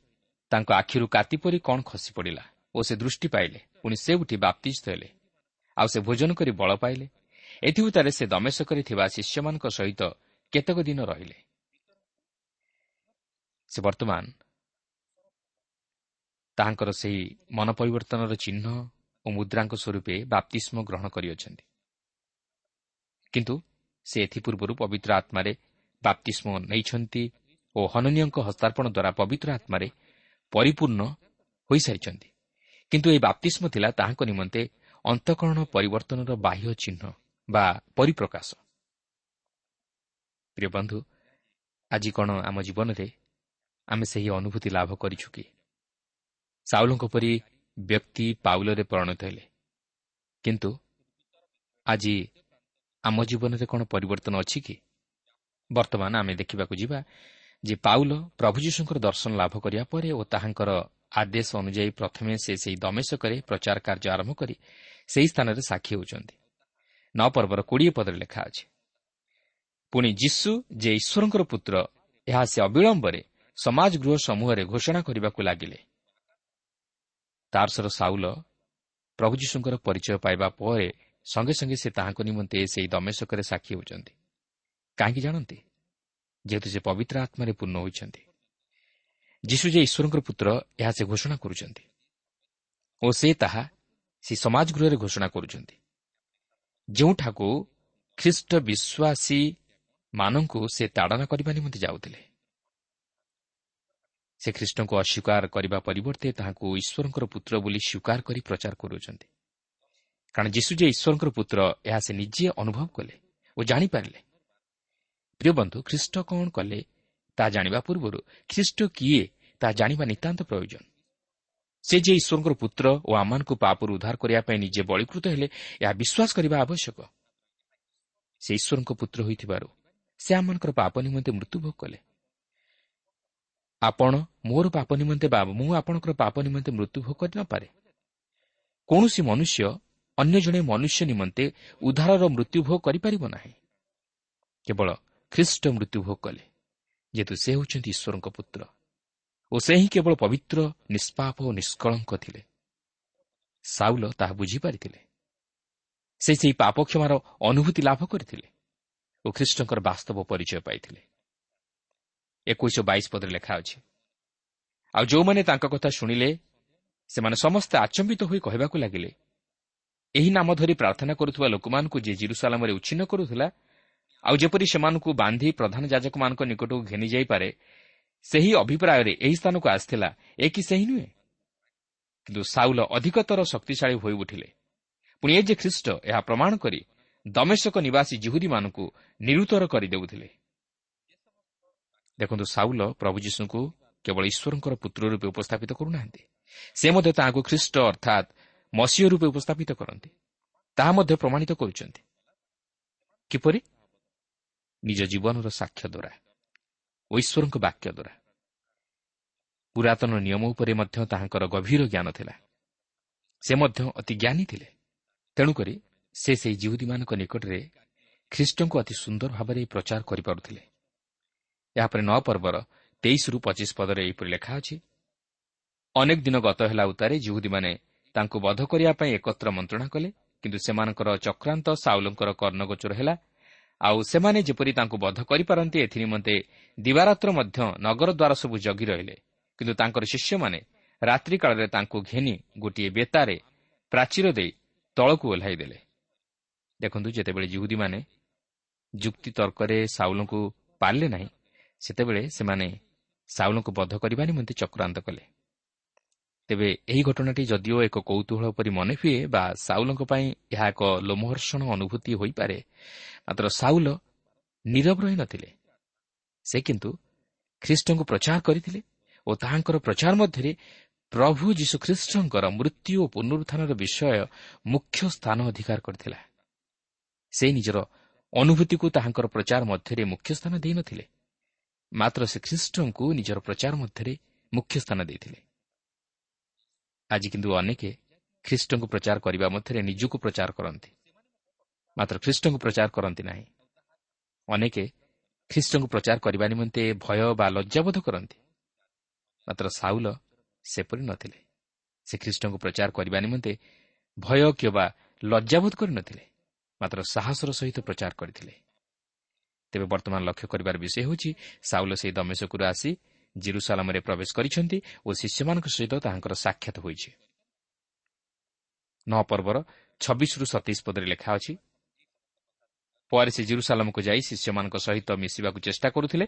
Speaker 1: ତାଙ୍କ ଆଖିରୁ କାତି ପରି କ'ଣ ଖସି ପଡ଼ିଲା ଓ ସେ ଦୃଷ୍ଟି ପାଇଲେ ପୁଣି ସେ ଉଠି ବାପ୍ତିଷ୍ଠ ହେଲେ ଆଉ ସେ ଭୋଜନ କରି ବଳ ପାଇଲେ ଏଥିଭୂତାରେ ସେ ଦମେଶକରେ ଥିବା ଶିଷ୍ୟମାନଙ୍କ ସହିତ କେତେକ ଦିନ ରହିଲେ। ସେ ବର୍ତ୍ତମାନ ତାହାଙ୍କର ସେହି ମନ ପରିବର୍ତ୍ତନର ଚିହ୍ନ ଓ ମୁଦ୍ରାଙ୍କ ସ୍ୱରୂପେ ବାପ୍ତିଷ୍ମ ଗ୍ରହଣ କରିଅଛନ୍ତି। କିନ୍ତୁ ସେ ଏଥିପୂର୍ବରୁ ପବିତ୍ର ଆତ୍ମାରେ ବାପ୍ତିଷ୍ମ ନେଇଛନ୍ତି ଓ ହନନୀୟଙ୍କ ହସ୍ତାର୍ପଣ ଦ୍ୱାରା ପବିତ୍ର ଆତ୍ମାରେ ପରିପୂର୍ଣ୍ଣ ହୋଇସାରିଛନ୍ତି। କିନ୍ତୁ ଏହି ବାପ୍ତିଷ୍ମ ଥିଲା ତାହାଙ୍କ ନିମନ୍ତେ ଅନ୍ତଃକରଣ ପରିବର୍ତ୍ତନର ବାହ୍ୟ ଚିହ୍ନ ବା ପରିପ୍ରକାଶ। ପ୍ରିୟ ବନ୍ଧୁ ଆଜି କ'ଣ ଆମ ଜୀବନରେ ଆମେ ସେହି ଅନୁଭୂତି ଲାଭ କରିଛୁ କି? ସାଉଲଙ୍କ ପରି ବ୍ୟକ୍ତି ପାଉଲରେ ପରିଣତ ହେଲେ। କିନ୍ତୁ ଆଜି ଆମ ଜୀବନରେ କ'ଣ ପରିବର୍ତ୍ତନ ଅଛି କି? ବର୍ତ୍ତମାନ ଆମେ ଦେଖିବାକୁ ଯିବା ଯେ ପାଉଲ ପ୍ରଭୁ ଯୀଶୁଙ୍କର ଦର୍ଶନ ଲାଭ କରିବା ପରେ ଓ ତାହାଙ୍କର ଆଦେଶ ଅନୁଯାୟୀ ପ୍ରଥମେ ସେ ସେହି ଦମେଶକରେ ପ୍ରଚାର କାର୍ଯ୍ୟ ଆରମ୍ଭ କରି ସେହି ସ୍ଥାନରେ ସାକ୍ଷୀ ହେଉଛନ୍ତି। ନଅ ପର୍ବର କୋଡ଼ିଏ ପଦରେ ଲେଖା ଅଛି ପୁଣି ଯୀଶୁ ଯେ ଈଶ୍ୱରଙ୍କର ପୁତ୍ର ଏହା ସେ ଅବିଳମ୍ବରେ ସମାଜ ଗୃହ ସମୂହରେ ଘୋଷଣା କରିବାକୁ ଲାଗିଲେ। ତାରସର ସାଉଲ ପ୍ରଭୁ ଯୀଶୁଙ୍କର ପରିଚୟ ପାଇବା ପରେ ସଙ୍ଗେ ସଙ୍ଗେ ସେ ତାହାଙ୍କ ନିମନ୍ତେ ସେହି ଦମେଶକରେ ସାକ୍ଷୀ ହେଉଛନ୍ତି। କାହିଁକି ଜାଣନ୍ତି? ଯେହେତୁ ସେ ପବିତ୍ର ଆତ୍ମାରେ ପୂର୍ଣ୍ଣ ହୋଇଛନ୍ତି। ଯୀଶୁ ଯେ ଈଶ୍ୱରଙ୍କର ପୁତ୍ର ଏହା ସେ ଘୋଷଣା କରୁଛନ୍ତି। ଓ ସେ ତାହା ସେ ସମାଜ ଗୃହରେ ଘୋଷଣା କରୁଛନ୍ତି। ଯେଉଁଠାକୁ ଖ୍ରୀଷ୍ଟ ବିଶ୍ୱାସୀମାନଙ୍କୁ ସେ ତାଡ଼ନା କରିବା ନିମନ୍ତେ ଯାଉଥିଲେ। ସେ ଖ୍ରୀଷ୍ଟଙ୍କୁ ଅସ୍ୱୀକାର କରିବା ପରିବର୍ତ୍ତେ ତାହାଙ୍କୁ ଈଶ୍ୱରଙ୍କର ପୁତ୍ର ବୋଲି ସ୍ୱୀକାର କରି ପ୍ରଚାର କରୁଛନ୍ତି। କାରଣ ଯୀଶୁ ଯେ ଈଶ୍ୱରଙ୍କର ପୁତ୍ର ଏହା ସେ ନିଜେ ଅନୁଭବ କଲେ ଓ ଜାଣିପାରିଲେ। ପ୍ରିୟ ବନ୍ଧୁ ଖ୍ରୀଷ୍ଟ କ'ଣ କଲେ ତାହା ଜାଣିବା ପୂର୍ବରୁ ଖ୍ରୀଷ୍ଟ କିଏ ତାହା ଜାଣିବା ନିତାନ୍ତ ପ୍ରୟୋଜନ। ସେ ଯେ ଈଶ୍ୱରଙ୍କର ପୁତ୍ର ଓ ଆମମାନଙ୍କୁ ପାପରୁ ଉଦ୍ଧାର କରିବା ପାଇଁ ନିଜେ ବଳୀକୃତ ହେଲେ ଏହା ବିଶ୍ୱାସ କରିବା ଆବଶ୍ୟକ। ସେ ଈଶ୍ୱରଙ୍କ ପୁତ୍ର ହୋଇଥିବାରୁ ସେ ଆମମାନଙ୍କର ପାପ ନିମନ୍ତେ ମୃତ୍ୟୁଭୋଗ କଲେ। ଆପଣ ମୋର ପାପ ନିମନ୍ତେ ବା ମୁଁ ଆପଣଙ୍କର ପାପ ନିମନ୍ତେ ମୃତ୍ୟୁଭୋଗ କରିନପାରେ କୌଣସି ମନୁଷ୍ୟ ଅନ୍ୟ ଜଣେ ମନୁଷ୍ୟ ନିମନ୍ତେ ଉଦ୍ଧାରର ମୃତ୍ୟୁଭୋଗ କରିପାରିବ ନାହିଁ। କେବଳ ଖ୍ରୀଷ୍ଟ ମୃତ୍ୟୁଭୋଗ କଲେ ଯେହେତୁ ସେ ହେଉଛନ୍ତି ଈଶ୍ୱରଙ୍କ ପୁତ୍ର ଓ ସେ ହିଁ କେବଳ ପବିତ୍ର ନିଷ୍ପାପ ଓ ନିଷ୍କଳଙ୍କ ଥିଲେ। ସାଉଲ ତାହା ବୁଝିପାରିଥିଲେ। ସେ ସେହି ପାପ କ୍ଷମାର ଅନୁଭୂତି ଲାଭ କରିଥିଲେ ଓ ଖ୍ରୀଷ୍ଟଙ୍କର ବାସ୍ତବ ପରିଚୟ ପାଇଥିଲେ। ଏକୋଇଶ ବାଇଶ ପଦରେ ଲେଖା ଅଛି ଆଉ ଯେଉଁମାନେ ତାଙ୍କ କଥା ଶୁଣିଲେ ସେମାନେ ସମସ୍ତେ ଆଚମ୍ବିତ ହୋଇ କହିବାକୁ ଲାଗିଲେ ଏହି ନାମ ଧରି ପ୍ରାର୍ଥନା କରୁଥିବା ଲୋକମାନଙ୍କୁ ଯିଏ ଜିରୁସାଲାମରେ ଉଚ୍ଛିନ୍ନ କରୁଥିଲା ଆଉ ଯେପରି ସେମାନଙ୍କୁ ବାନ୍ଧି ପ୍ରଧାନ ଯାଜକମାନଙ୍କ ନିକଟକୁ ଘେନି ଯାଇପାରେ ସେହି ଅଭିପ୍ରାୟରେ ଏହି ସ୍ଥାନକୁ ଆସିଥିଲା। ଏ କି ସେହି ନୁହେଁ? କିନ୍ତୁ ସାଉଲ ଅଧିକତର ଶକ୍ତିଶାଳୀ ହୋଇ ଉଠିଲେ। ପୁଣି ଏ ଯେ ଖ୍ରୀଷ୍ଟ ଏହା ପ୍ରମାଣ କରି ଦମେଶକ ନିବାସୀ ଜିହୁଦୀମାନଙ୍କୁ ନିରୁତ୍ତର କରିଦେଉଥିଲେ। ଦେଖନ୍ତୁ ସାଉଲ ପ୍ରଭୁ ଯୀଶୁଙ୍କୁ କେବଳ ଈଶ୍ୱରଙ୍କର ପୁତ୍ର ରୂପେ ଉପସ୍ଥାପିତ କରୁନାହାନ୍ତି। ସେ ମଧ୍ୟ ତାହାକୁ ଖ୍ରୀଷ୍ଟ ଅର୍ଥାତ୍ ମସିହ ରୂପେ ଉପସ୍ଥାପିତ କରନ୍ତି। ତାହା ମଧ୍ୟ ପ୍ରମାଣିତ କରୁଛନ୍ତି। କିପରି? ନିଜ ଜୀବନର ସାକ୍ଷ୍ୟ ଦ୍ୱାରା। ଈଶ୍ୱରଙ୍କ ବାକ୍ୟ ଦ୍ୱାରା। ପୁରାତନ ନିୟମ ଉପରେ ମଧ୍ୟ ତାହାଙ୍କର ଗଭୀର ଜ୍ଞାନ ଥିଲା। ସେ ମଧ୍ୟ ଅତି ଜ୍ଞାନୀ ଥିଲେ। ତେଣୁକରି ସେ ସେହି ଜିହୁଦୀମାନଙ୍କ ନିକଟରେ ଖ୍ରୀଷ୍ଟଙ୍କୁ ଅତି ସୁନ୍ଦର ଭାବରେ ପ୍ରଚାର କରିପାରୁଥିଲେ। ଏହାପରେ ନଅ ପର୍ବର ତେଇଶରୁ ପଚିଶ ପଦରେ ଏହିପରି ଲେଖା ଅଛି ଅନେକ ଦିନ ଗତ ହେଲା ଉତ୍ତାରେ ଜିହୁଦୀମାନେ ତାଙ୍କୁ ବଧ କରିବା ପାଇଁ ଏକତ୍ର ମନ୍ତ୍ରଣା କଲେ କିନ୍ତୁ ସେମାନଙ୍କର ଚକ୍ରାନ୍ତ ସାଉଲଙ୍କର କର୍ଣ୍ଣଗୋଚର ହେଲା। ଆଉ ସେମାନେ ଯେପରି ତାଙ୍କୁ ବଧ କରିପାରନ୍ତି ଏଥିନିମନ୍ତେ ଦିବାରାତ୍ର ମଧ୍ୟ ନଗର ଦ୍ୱାର ସବୁ ଜଗି ରହିଲେ। କିନ୍ତୁ ତାଙ୍କର ଶିଷ୍ୟମାନେ ରାତ୍ରିକାଳରେ ତାଙ୍କୁ ଘେନି ଗୋଟିଏ ବେତାରେ ପ୍ରାଚୀର ଦେଇ ତଳକୁ ଓହ୍ଲାଇ ଦେଲେ। ଦେଖନ୍ତୁ ଯେତେବେଳେ ଜିହୁଦୀମାନେ ଯୁକ୍ତିତର୍କରେ ସାଉଲଙ୍କୁ ପାରିଲେ ନାହିଁ ସେତେବେଳେ ସେମାନେ ସାଉଲଙ୍କୁ ବଧ କରିବା ନିମନ୍ତେ ଚକ୍ରାନ୍ତ କଲେ। ତେବେ ଏହି ଘଟଣାଟି ଯଦିଓ ଏକ କୌତୁହଳ ପରି ମନେ ହୁଏ ବା ସାଉଲଙ୍କ ପାଇଁ ଏହା ଏକ ଲୋମହର୍ଷଣ ଅନୁଭୂତି ହୋଇପାରେ ମାତ୍ର ସାଉଲ ନିରବ ରହିନଥିଲେ ସେ କିନ୍ତୁ ଖ୍ରୀଷ୍ଟଙ୍କୁ ପ୍ରଚାର କରିଥିଲେ ଓ ତାହାଙ୍କର ପ୍ରଚାର ମଧ୍ୟରେ ପ୍ରଭୁ ଯୀଶୁଖ୍ରୀଷ୍ଟଙ୍କର ମୃତ୍ୟୁ ଓ ପୁନରୁତ୍ଥାନର ବିଷୟ ମୁଖ୍ୟ ସ୍ଥାନ ଅଧିକାର କରିଥିଲା। ସେ ନିଜର ଅନୁଭୂତିକୁ ତାହାଙ୍କର ପ୍ରଚାର ମଧ୍ୟରେ ମୁଖ୍ୟ ସ୍ଥାନ ଦେଇନଥିଲେ ମାତ୍ର ସେ ଖ୍ରୀଷ୍ଟଙ୍କୁ ନିଜର ପ୍ରଚାର ମଧ୍ୟରେ ମୁଖ୍ୟ ସ୍ଥାନ ଦେଇଥିଲେ। ଆଜି କିନ୍ତୁ ଅନେକ ଖ୍ରୀଷ୍ଟଙ୍କୁ ପ୍ରଚାର କରିବା ମଧ୍ୟରେ ନିଜକୁ ପ୍ରଚାର କରନ୍ତି। ମାତ୍ର ଖ୍ରୀଷ୍ଟଙ୍କୁ ପ୍ରଚାର କରନ୍ତି ନାହିଁ। ଅନେକ ଖ୍ରୀଷ୍ଟଙ୍କୁ ପ୍ରଚାର କରିବା ନିମନ୍ତେ ଭୟ ବା ଲଜ୍ଜାବୋଧ କରନ୍ତି। ମାତ୍ର ସାଉଲ ସେପରି ନଥିଲେ। ସେ ଖ୍ରୀଷ୍ଟଙ୍କୁ ପ୍ରଚାର କରିବା ନିମନ୍ତେ ଭୟ କିମ୍ବା ଲଜ୍ଜାବୋଧ କରିନଥିଲେ ମାତ୍ର ସାହସର ସହିତ ପ୍ରଚାର କରିଥିଲେ। ତେବେ ବର୍ତ୍ତମାନ ଲକ୍ଷ୍ୟ କରିବାର ବିଷୟ ହେଉଛି ସାଉଲ ସେହି ଦମେଶକୁରୁ ଆସି ଜିରୁସାଲାମରେ ପ୍ରବେଶ କରିଛନ୍ତି ଓ ଶିଷ୍ୟମାନଙ୍କ ସହିତ ତାହାଙ୍କର ସାକ୍ଷାତ ହୋଇଛି। ନଅ ପର୍ବର ଛବିଶରୁ ସତେଇଶ ପଦରେ ଲେଖା ଅଛି ପରେ ସେ ଜିରୁସାଲାମକୁ ଯାଇ ଶିଷ୍ୟମାନଙ୍କ ସହିତ ମିଶିବାକୁ ଚେଷ୍ଟା କରୁଥିଲେ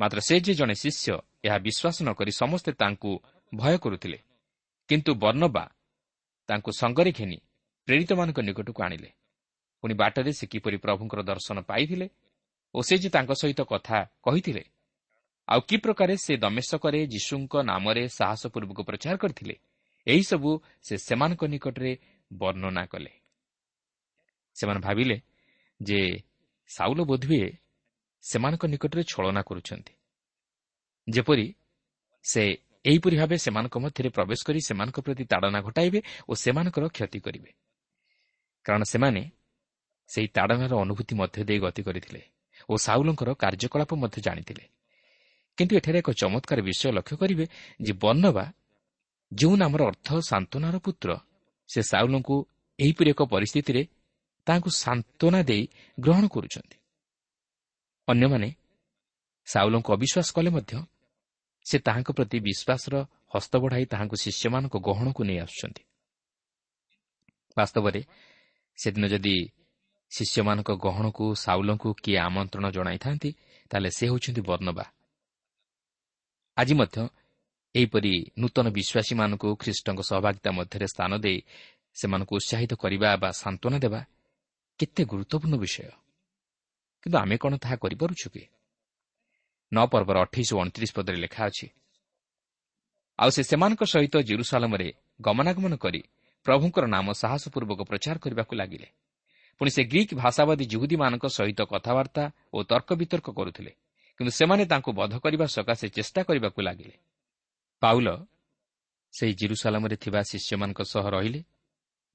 Speaker 1: ମାତ୍ର ସେ ଯେ ଜଣେ ଶିଷ୍ୟ ଏହା ବିଶ୍ୱାସ ନ କରି ସମସ୍ତେ ତାଙ୍କୁ ଭୟ କରୁଥିଲେ। କିନ୍ତୁ ବର୍ଣ୍ଣବା ତାଙ୍କୁ ସଙ୍ଗରେ ଘେନି ପ୍ରେରିତମାନଙ୍କ ନିକଟକୁ ଆଣିଲେ। ପୁଣି ବାଟରେ ସେ କିପରି ପ୍ରଭୁଙ୍କର ଦର୍ଶନ ପାଇଥିଲେ ଓ ସେ ଯେ ତାଙ୍କ ସହିତ କଥା କହିଥିଲେ ଆଉ କି ପ୍ରକାରେ ସେ ଦମେଶକରେ ଯୀଶୁଙ୍କ ନାମରେ ସାହସପୂର୍ବକ ପ୍ରଚାର କରିଥିଲେ ଏହିସବୁ ସେ ସେମାନଙ୍କ ନିକଟରେ ବର୍ଣ୍ଣନା କଲେ। ସେମାନେ ଭାବିଲେ ଯେ ସାଉଲ ବୋଧହୁଏ ସେମାନଙ୍କ ନିକଟରେ ଛଳନା କରୁଛନ୍ତି। ଯେପରି ସେ ଏହିପରି ଭାବେ ସେମାନଙ୍କ ମଧ୍ୟରେ ପ୍ରବେଶ କରି ସେମାନଙ୍କ ପ୍ରତି ତାଡ଼ନା ଘଟାଇବେ ଓ ସେମାନଙ୍କର କ୍ଷତି କରିବେ। କାରଣ ସେମାନେ ସେହି ତାଡ଼ନାର ଅନୁଭୂତି ମଧ୍ୟ ଦେଇ ଗତି କରିଥିଲେ ଓ ସାଉଲଙ୍କର କାର୍ଯ୍ୟକଳାପ ମଧ୍ୟ ଜାଣିଥିଲେ। କିନ୍ତୁ ଏଠାରେ ଏକ ଚମତ୍କାର ବିଷୟ ଲକ୍ଷ୍ୟ କରିବେ ଯେ ବର୍ଣ୍ଣବା ଯେଉଁ ନାମର ଅର୍ଥ ସାନ୍ତ୍ୱନାର ପୁତ୍ର ସେ ସାଉଲଙ୍କୁ ଏହିପରି ଏକ ପରିସ୍ଥିତିରେ ତାହାଙ୍କୁ ସାନ୍ତ୍ୱନା ଦେଇ ଗ୍ରହଣ କରୁଛନ୍ତି। ଅନ୍ୟମାନେ ସାଉଲଙ୍କୁ ଅବିଶ୍ୱାସ କଲେ ମଧ୍ୟ ସେ ତାହାଙ୍କ ପ୍ରତି ବିଶ୍ୱାସର ହସ୍ତ ବଢ଼ାଇ ତାହାଙ୍କୁ ଶିଷ୍ୟମାନଙ୍କ ଗହଣକୁ ନେଇ ଆସୁଛନ୍ତି। ବାସ୍ତବରେ ସେଦିନ ଯଦି ଶିଷ୍ୟମାନଙ୍କ ଗହଣକୁ ସାଉଲଙ୍କୁ କିଏ ଆମନ୍ତ୍ରଣ ଜଣାଇଥାନ୍ତି ତାହେଲେ ସେ ହେଉଛନ୍ତି ବର୍ଣ୍ଣବା। ଆଜି ମଧ୍ୟ ଏହିପରି ନୂତନ ବିଶ୍ୱାସୀମାନଙ୍କୁ ଖ୍ରୀଷ୍ଟଙ୍କ ସହଭାଗିତା ମଧ୍ୟରେ ସ୍ଥାନ ଦେଇ ସେମାନଙ୍କୁ ଉତ୍ସାହିତ କରିବା ବା ସାନ୍ତ୍ୱନା ଦେବା କେତେ ଗୁରୁତ୍ୱପୂର୍ଣ୍ଣ ବିଷୟ। କିନ୍ତୁ ଆମେ କ'ଣ ତାହା କରିପାରୁଛୁ କି? ନଅ ପର୍ବର ଅଠେଇଶ ଓ ଅଣତିରିଶ ପଦରେ ଲେଖା ଅଛି ଆଉ ସେ ସେମାନଙ୍କ ସହିତ ଜିରୁସାଲମରେ ଗମନାଗମନ କରି ପ୍ରଭୁଙ୍କର ନାମ ସାହସପୂର୍ବକ ପ୍ରଚାର କରିବାକୁ ଲାଗିଲେ। ପୁଣି ସେ ଗ୍ରୀକ୍ ଭାଷାବାଦୀ ଜୁହୁଦୀମାନଙ୍କ ସହିତ କଥାବାର୍ତ୍ତା ଓ ତର୍କ ବିତର୍କ କରୁଥିଲେ। କିନ୍ତୁ ସେମାନେ ତାଙ୍କୁ ବଧ କରିବା ସକାଶେ ଚେଷ୍ଟା କରିବାକୁ ଲାଗିଲେ। ପାଉଲ ସେହି ଜିରୁସାଲାମରେ ଥିବା ଶିଷ୍ୟମାନଙ୍କ ସହ ରହିଲେ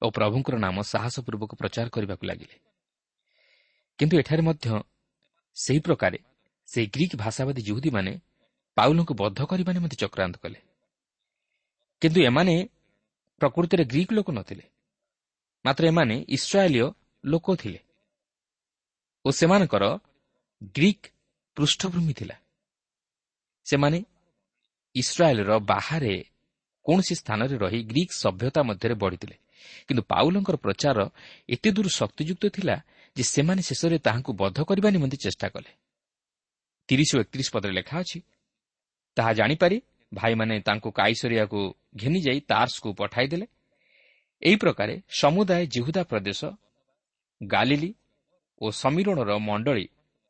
Speaker 1: ଓ ପ୍ରଭୁଙ୍କର ନାମ ସାହସପୂର୍ବକ ପ୍ରଚାର କରିବାକୁ ଲାଗିଲେ। କିନ୍ତୁ ଏଠାରେ ମଧ୍ୟ ସେହି ପ୍ରକାରେ ସେହି ଗ୍ରୀକ୍ ଭାଷାବାଦୀ ଜୁହୁଦୀମାନେ ପାଉଲଙ୍କୁ ବଦ୍ଧ କରିବା ନିମନ୍ତେ ଚକ୍ରାନ୍ତ କଲେ। କିନ୍ତୁ ଏମାନେ ପ୍ରକୃତିରେ ଗ୍ରୀକ୍ ଲୋକ ନଥିଲେ। ମାତ୍ର ଏମାନେ ଇସ୍ରାଏଲୀୟ ଲୋକ ଥିଲେ। ଓ ସେମାନଙ୍କର ଗ୍ରୀକ୍ ପୃଷ୍ଠଭୂମି ଥିଲା। ସେମାନେ ଇସ୍ରାଏଲ୍ର ବାହାରେ କୌଣସି ସ୍ଥାନରେ ରହି ଗ୍ରୀକ୍ ସଭ୍ୟତା ମଧ୍ୟରେ ବଢ଼ିଥିଲେ। କିନ୍ତୁ ପାଉଲଙ୍କର ପ୍ରଚାର ଏତେ ଦୂର ଶକ୍ତିଯୁକ୍ତ ଥିଲା ଯେ ସେମାନେ ଶେଷରେ ତାହାଙ୍କୁ ବଦ୍ଧ କରିବା ନିମନ୍ତେ ଚେଷ୍ଟା କଲେ। ତିରିଶ ଓ ଏକତିରିଶ ପଦରେ ଲେଖା ଅଛି ତାହା ଜାଣିପାରି ଭାଇମାନେ ତାଙ୍କୁ କାଇସରିଆକୁ ଘେନିଯାଇ ତାର୍ସକୁ ପଠାଇଦେଲେ। ଏହି ପ୍ରକାରେ ସମୁଦାୟ ଜିହୁଦା ପ୍ରଦେଶ ଗାଲିଲି ଓ ସମୀରଣର ମଣ୍ଡଳୀ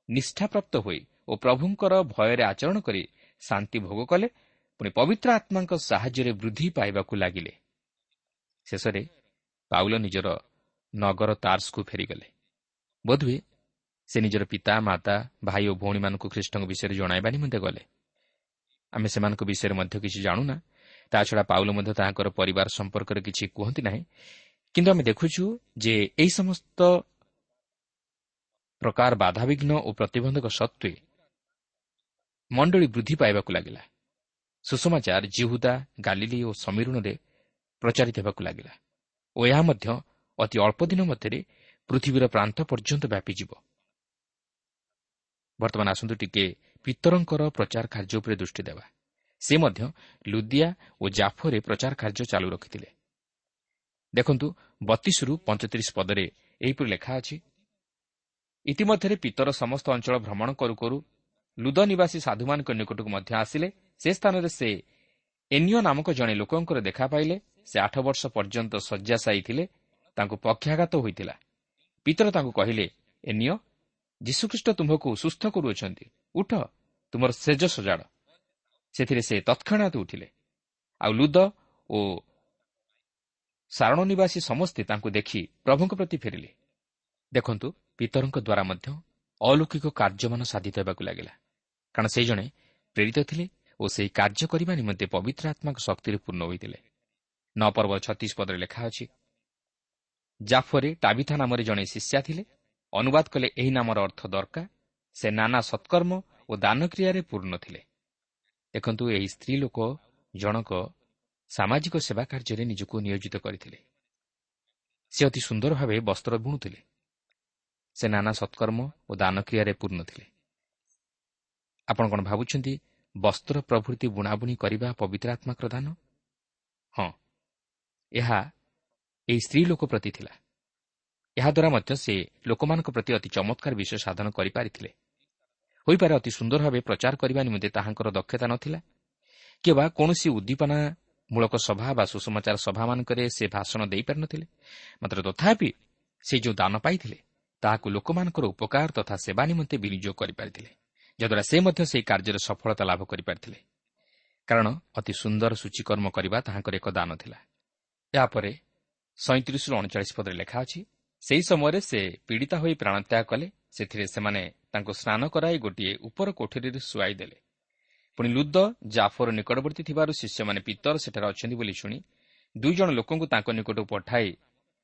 Speaker 1: ନିଷ୍ଠାପ୍ରାପ୍ତ ହୋଇ ଓ ପ୍ରଭୁଙ୍କର ଭୟରେ ଆଚରଣ କରି ଶାନ୍ତି ଭୋଗ କଲେ ପୁଣି ପବିତ୍ର ଆତ୍ମାଙ୍କ ସାହାଯ୍ୟରେ ବୃଦ୍ଧି ପାଇବାକୁ ଲାଗିଲେ। ଶେଷରେ ପାଉଲ ନିଜର ନଗର ତାର୍ସକୁ ଫେରିଗଲେ। ବୋଧହୁଏ ସେ ନିଜର ପିତା ମାତା ଭାଇ ଓ ଭଉଣୀମାନଙ୍କୁ ଖ୍ରୀଷ୍ଟଙ୍କ ବିଷୟରେ ଜଣାଇବା ନିମନ୍ତେ ଗଲେ। ଆମେ ସେମାନଙ୍କ ବିଷୟରେ ମଧ୍ୟ କିଛି ଜାଣୁନା ତାଛଡ଼ା ପାଉଲ ମଧ୍ୟ ତାଙ୍କର ପରିବାର ସମ୍ପର୍କରେ କିଛି କୁହନ୍ତି ନାହିଁ। କିନ୍ତୁ ଆମେ ଦେଖୁଛୁ ଯେ ଏହି ସମସ୍ତ ପ୍ରକାର ବାଧାବିଘ୍ନ ଓ ପ୍ରତିବନ୍ଧକ ସତ୍ତ୍ୱେ ମଣ୍ଡଳୀ ବୃଦ୍ଧି ପାଇବାକୁ ଲାଗିଲା। ସୁଷମାଚାର ଜିହୁଦା ଗାଲିଲି ଓ ସମୀରଣରେ ପ୍ରଚାରିତ ହେବାକୁ ଲାଗିଲା ଓ ଏହା ମଧ୍ୟ ଅତି ଅଳ୍ପ ଦିନ ମଧ୍ୟରେ ପୃଥିବୀର ପ୍ରାନ୍ତ ପର୍ଯ୍ୟନ୍ତ ବ୍ୟାପିଯିବ। ବର୍ତ୍ତମାନ ଆସନ୍ତୁ ଟିକେ ପିତରଙ୍କର ପ୍ରଚାର କାର୍ଯ୍ୟ ଉପରେ ଦୃଷ୍ଟି ଦେବା। ସେ ମଧ୍ୟ ଲୁଦିଆ ଓ ଜାଫରେ ପ୍ରଚାର କାର୍ଯ୍ୟ ଚାଲୁ ରଖିଥିଲେ। ଦେଖନ୍ତୁ ବତିଶରୁ ପଞ୍ଚତିରିଶ ପଦରେ ଏହିପରି ଲେଖା ଅଛି। ଇତିମଧ୍ୟରେ ପିତର ସମସ୍ତ ଅଞ୍ଚଳ ଭ୍ରମଣ କରୁ କରୁ ଲୁଦ ନିବାସୀ ସାଧୁମାନଙ୍କ ନିକଟକୁ ମଧ୍ୟ ଆସିଲେ। ସେ ସ୍ଥାନରେ ସେ ଏନିଓ ନାମକ ଜଣେ ଲୋକଙ୍କର ଦେଖା ପାଇଲେ। ସେ ଆଠ ବର୍ଷ ପର୍ଯ୍ୟନ୍ତ ଶଯ୍ୟାଶାୟୀ ଥିଲେ। ତାଙ୍କୁ ପକ୍ଷାଘାତ ହୋଇଥିଲା। ପିତର ତାଙ୍କୁ କହିଲେ ଏନିଓ ଯୀଶୁଖ୍ରୀଷ୍ଟ ତୁମ୍ଭକୁ ସୁସ୍ଥ କରୁଅଛନ୍ତି। ଉଠ ତୁମର ସେଜ ସଜାଡ଼ ସେଥିରେ ସେ ତତ୍କ୍ଷଣାତ ଉଠିଲେ। ଆଉ ଲୁଦ ଓ ସାରଣ ନିବାସୀ ସମସ୍ତେ ତାଙ୍କୁ ଦେଖି ପ୍ରଭୁଙ୍କ ପ୍ରତି ଫେରିଲେ। ଦେଖନ୍ତୁ ପିତରଙ୍କ ଦ୍ୱାରା ମଧ୍ୟ ଅଲୌକିକ କାର୍ଯ୍ୟମାନ ସାଧିତ ହେବାକୁ ଲାଗିଲା। କାରଣ ସେ ଜଣେ ପ୍ରେରିତ ଥିଲେ ଓ ସେହି କାର୍ଯ୍ୟ କରିବା ନିମନ୍ତେ ପବିତ୍ର ଆତ୍ମାଙ୍କ ଶକ୍ତିରେ ପୂର୍ଣ୍ଣ ହୋଇଥିଲେ। ନଅ ପର୍ବ ଛତିଶ ପଦରେ ଲେଖା ଅଛି ଜାଫରେ ଟାବିଥା ନାମରେ ଜଣେ ଶିଷ୍ୟା ଥିଲେ। ଅନୁବାଦ କଲେ ଏହି ନାମର ଅର୍ଥ ଦରକାର। ସେ ନାନା ସତ୍କର୍ମ ଓ ଦାନକ୍ରିୟାରେ ପୂର୍ଣ୍ଣ ଥିଲେ। ଦେଖନ୍ତୁ ଏହି ସ୍ତ୍ରୀ ଲୋକ ଜଣକ ସାମାଜିକ ସେବା କାର୍ଯ୍ୟରେ ନିଜକୁ ନିୟୋଜିତ କରିଥିଲେ। ସେ ଅତି ସୁନ୍ଦର ଭାବେ ବସ୍ତ୍ର ବୁଣୁଥିଲେ। ସେ ନାନା ସତ୍କର୍ମ ଓ ଦାନକ୍ରିୟାରେ ପୂର୍ଣ୍ଣ ଥିଲେ। ଆପଣ କ'ଣ ଭାବୁଛନ୍ତି ବସ୍ତ୍ର ପ୍ରଭୃତି ବୁଣାବୁଣି କରିବା ପବିତ୍ର ଦାନ? ହଁ ଏହା ଏହି ସ୍ତ୍ରୀ ଲୋକ ପ୍ରତି ଥିଲା। ଏହାଦ୍ୱାରା ମଧ୍ୟ ସେ ଲୋକମାନଙ୍କ ପ୍ରତି ଅତି ଚମତ୍କାର ବିଷୟ ସାଧନ କରିପାରିଥିଲେ। ହୋଇପାରେ ଅତି ସୁନ୍ଦର ଭାବେ ପ୍ରଚାର କରିବା ନିମନ୍ତେ ତାହାଙ୍କର ଦକ୍ଷତା ନଥିଲା। କିମ୍ବା କୌଣସି ଉଦ୍ଦୀପନାମୂଳକ ସଭା ବା ସୁସମାଚାର ସଭାମାନଙ୍କରେ ସେ ଭାଷଣ ଦେଇପାରିନଥିଲେ ମାତ୍ର ତଥାପି ସେ ଯେଉଁ ଦାନ ପାଇଥିଲେ ତାହାକୁ ଲୋକମାନଙ୍କର ଉପକାର ତଥା ସେବା ନିମନ୍ତେ ବିନିଯୋଗ କରିପାରିଥିଲେ। ଯାଦ୍ୱାରା ସେ ମଧ୍ୟ ସେହି କାର୍ଯ୍ୟରେ ସଫଳତା ଲାଭ କରିପାରିଥିଲେ। କାରଣ ଅତି ସୁନ୍ଦର ସୂଚୀକର୍ମ କରିବା ତାହାଙ୍କର ଏକ ଦାନ ଥିଲା। ଏହାପରେ ସଇଁତିରିଶରୁ ଅଣଚାଳିଶ ପଦରେ ଲେଖା ଅଛି ସେହି ସମୟରେ ସେ ପୀଡ଼ିତା ହୋଇ ପ୍ରାଣତ୍ୟାଗ କଲେ ସେଥିରେ ସେମାନେ ତାଙ୍କୁ ସ୍ନାନ କରାଇ ଗୋଟିଏ ଉପର କୋଠରୀରେ ଶୁଆଇ ଦେଲେ। ପୁଣି ଲୁଦ ଜାଫର ନିକଟବର୍ତ୍ତୀ ଥିବାରୁ ଶିଷ୍ୟମାନେ ପିତର ସେଠାରେ ଅଛନ୍ତି ବୋଲି ଶୁଣି ଦୁଇ ଜଣ ଲୋକଙ୍କୁ ତାଙ୍କ ନିକଟକୁ ପଠାଇ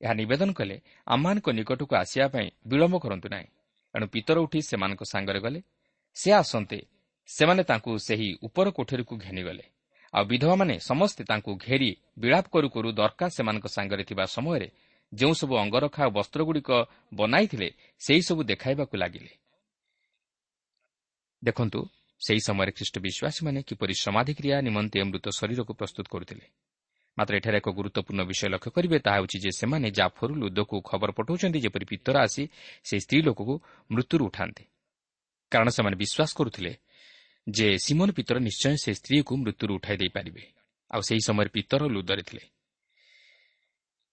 Speaker 1: ଏହା ନିବେଦନ କଲେ ଆମମାନଙ୍କ ନିକଟକୁ ଆସିବା ପାଇଁ ବିଳମ୍ବ କରନ୍ତୁ ନାହିଁ ଏଣୁ ପିତର ଉଠି ସେମାନଙ୍କ ସାଙ୍ଗରେ ଗଲେ। ସେ ଆସନ୍ତେ ସେମାନେ ତାଙ୍କୁ ସେହି ଉପର କୋଠରୀକୁ ଘେନିଗଲେ। ଆଉ ବିଧବାମାନେ ସମସ୍ତେ ତାଙ୍କୁ ଘେରି ବିଳାପ କରୁ କରୁ ଦରକାର ସେମାନଙ୍କ ସାଙ୍ଗରେ ଥିବା ସମୟରେ ଯେଉଁସବୁ ଅଙ୍ଗରଖା ଓ ବସ୍ତ୍ରଗୁଡ଼ିକ ବନାଇଥିଲେ ସେହିସବୁ ଦେଖାଇବାକୁ ଲାଗିଲେ। ଦେଖନ୍ତୁ ସେହି ସମୟରେ ଖ୍ରୀଷ୍ଟ ବିଶ୍ୱାସୀମାନେ କିପରି ସମାଧିକ୍ରିୟା ନିମନ୍ତେ ମୃତ ଶରୀରକୁ ପ୍ରସ୍ତୁତ କରୁଥିଲେ। ମାତ୍ର ଏଠାରେ ଏକ ଗୁରୁତ୍ୱପୂର୍ଣ୍ଣ ବିଷୟ ଲକ୍ଷ୍ୟ କରିବେ ତାହା ହେଉଛି ଯେ ସେମାନେ ଜାଫରୁ ଲୁଦକୁ ଖବର ପଠାଉଛନ୍ତି ଯେପରି ପିତର ଆସି ସେହି ସ୍ତ୍ରୀ ଲୋକକୁ ମୃତ୍ୟୁରୁ ଉଠାନ୍ତି। କାରଣ ସେମାନେ ବିଶ୍ୱାସ କରୁଥିଲେ ଯେ ସିମନ ପିତର ନିଶ୍ଚୟ ସେ ସ୍ତ୍ରୀକୁ ମୃତ୍ୟୁରୁ ଉଠାଇ ଦେଇପାରିବେ। ଆଉ ସେହି ସମୟରେ ପିତର ଲୁଦରେ ଥିଲେ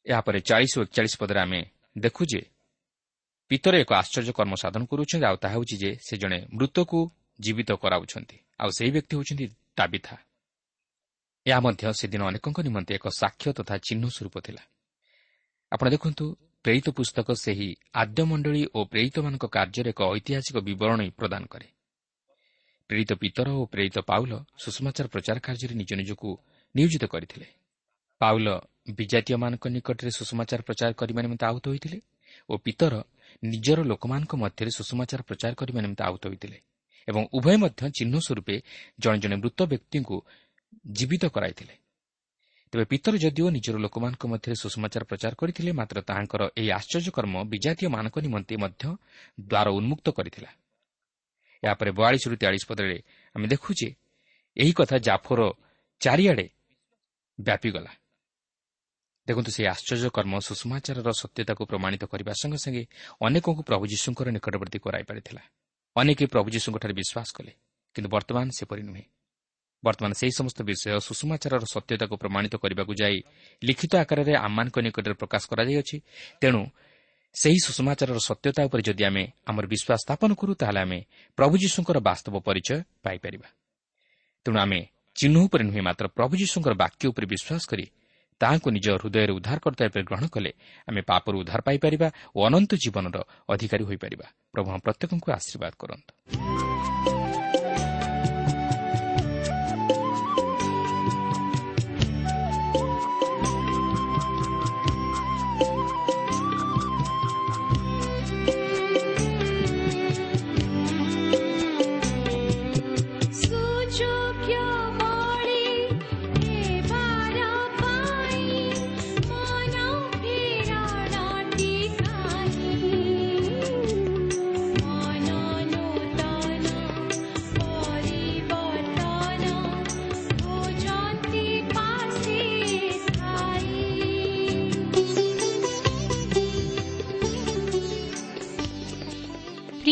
Speaker 1: ଏହାପରେ ଚାଳିଶ ଓ ଏକଚାଳିଶ ପଦରେ ଆମେ ଦେଖୁ ଯେ ପିତର ଏକ ଆଶ୍ଚର୍ଯ୍ୟ କର୍ମ ସାଧନ କରୁଛନ୍ତି ଆଉ ତାହା ହେଉଛି ଯେ ସେ ଜଣେ ମୃତକୁ ଜୀବିତ କରାଉଛନ୍ତି। ଆଉ ସେହି ବ୍ୟକ୍ତି ହେଉଛନ୍ତି ଦାବିଥା। ଏହା ମଧ୍ୟ ସେଦିନ ଅନେକଙ୍କ ନିମନ୍ତେ ଏକ ସାକ୍ଷ୍ୟ ତଥା ଚିହ୍ନ ସ୍ୱରୂପ ଥିଲା। ଆପଣ ଦେଖନ୍ତୁ ପ୍ରେରିତ ପୁସ୍ତକ ସେହି ଆଦ୍ୟମଣ୍ଡଳୀ ଓ ପ୍ରେରିତମାନଙ୍କ କାର୍ଯ୍ୟରେ ଏକ ଐତିହାସିକ ବିବରଣୀ ପ୍ରଦାନ କରେ। ପ୍ରେରିତ ପିତର ଓ ପ୍ରେରିତ ପାଉଲ ସୁଷମାଚାର ପ୍ରଚାର କାର୍ଯ୍ୟରେ ନିଜ ନିଜକୁ ନିୟୋଜିତ କରିଥିଲେ। ପାଉଲ ବିଜାତୀୟମାନଙ୍କ ନିକଟରେ ସୁଷମାଚାର ପ୍ରଚାର କରିବା ନିମନ୍ତେ ଆହୁତ ହୋଇଥିଲେ ଓ ପିତର ନିଜର ଲୋକମାନଙ୍କ ମଧ୍ୟରେ ସୁଷମାଚାର ପ୍ରଚାର କରିବା ନିମନ୍ତେ ଆହୁତ ହୋଇଥିଲେ ଏବଂ ଉଭୟ ମଧ୍ୟ ଚିହ୍ନ ସ୍ୱରୂପେ ଜଣେ ଜଣେ ମୃତ ବ୍ୟକ୍ତିଙ୍କୁ ଜୀବିତ କରାଇଥିଲେ। ତେବେ ପିତର ଯଦିଓ ନିଜର ଲୋକମାନଙ୍କ ମଧ୍ୟରେ ସୁଷମାଚାର ପ୍ରଚାର କରିଥିଲେ ମାତ୍ର ତାହାଙ୍କର ଏହି ଆଶ୍ଚର୍ଯ୍ୟକର୍ମ ବିଜାତୀୟମାନଙ୍କ ନିମନ୍ତେ ମଧ୍ୟ ଦ୍ୱାର ଉନ୍ମୁକ୍ତ କରିଥିଲା। ଏହାପରେ ବୟାଳିଶରୁ ତେୟାଳିଶ ପଦରେ ଆମେ ଦେଖୁ ଯେ ଏହି କଥା ଜାଫୋର ଚାରିଆଡ଼େ ବ୍ୟାପିଗଲା। ଦେଖନ୍ତୁ ସେହି ଆଶ୍ଚର୍ଯ୍ୟକର୍ମ ସୁଷମାଚାରର ସତ୍ୟତାକୁ ପ୍ରମାଣିତ କରିବା ସଙ୍ଗେ ସଙ୍ଗେ ଅନେକଙ୍କୁ ପ୍ରଭୁ ଯୀଶୁଙ୍କର ନିକଟବର୍ତ୍ତୀ କରାଇପାରିଥିଲା ଅନେକ ପ୍ରଭୁ ଯୀଶୁଙ୍କଠାରେ ବିଶ୍ୱାସ କଲେ କିନ୍ତୁ ବର୍ତ୍ତମାନ ସେପରି ନୁହେଁ। ବର୍ତ୍ତମାନ ସେହି ସମସ୍ତ ବିଷୟ ସୁଷମାଚାରର ସତ୍ୟତାକୁ ପ୍ରମାଣିତ କରିବାକୁ ଯାଇ ଲିଖିତ ଆକାରରେ ଆମମାନଙ୍କ ନିକଟରେ ପ୍ରକାଶ କରାଯାଇଅଛି। ତେଣୁ ସେହି ସୁଷମାଚାରର ସତ୍ୟତା ଉପରେ ଯଦି ଆମେ ଆମର ବିଶ୍ୱାସ ସ୍ଥାପନ କରୁ ତାହେଲେ ଆମେ ପ୍ରଭୁ ଯୀଶୁଙ୍କର ବାସ୍ତବ ପରିଚୟ ପାଇପାରିବା। ତେଣୁ ଆମେ ଚିହ୍ନ ଉପରେ ନୁହେଁ ମାତ୍ର ପ୍ରଭୁ ଯୀଶୁଙ୍କର ବାକ୍ୟ ଉପରେ ବିଶ୍ୱାସ କରି ତାହାଙ୍କୁ ନିଜ ହୃଦୟରେ ଉଦ୍ଧାରକର୍ତ୍ତା ରୂପେ ଗ୍ରହଣ କଲେ ଆମେ ପାପରୁ ଉଦ୍ଧାର ପାଇପାରିବା ଓ ଅନନ୍ତ ଜୀବନର ଅଧିକାରୀ ହୋଇପାରିବା। ପ୍ରଭୁ ପ୍ରତ୍ୟେକଙ୍କୁ ଆଶୀର୍ବାଦ କରନ୍ତୁ।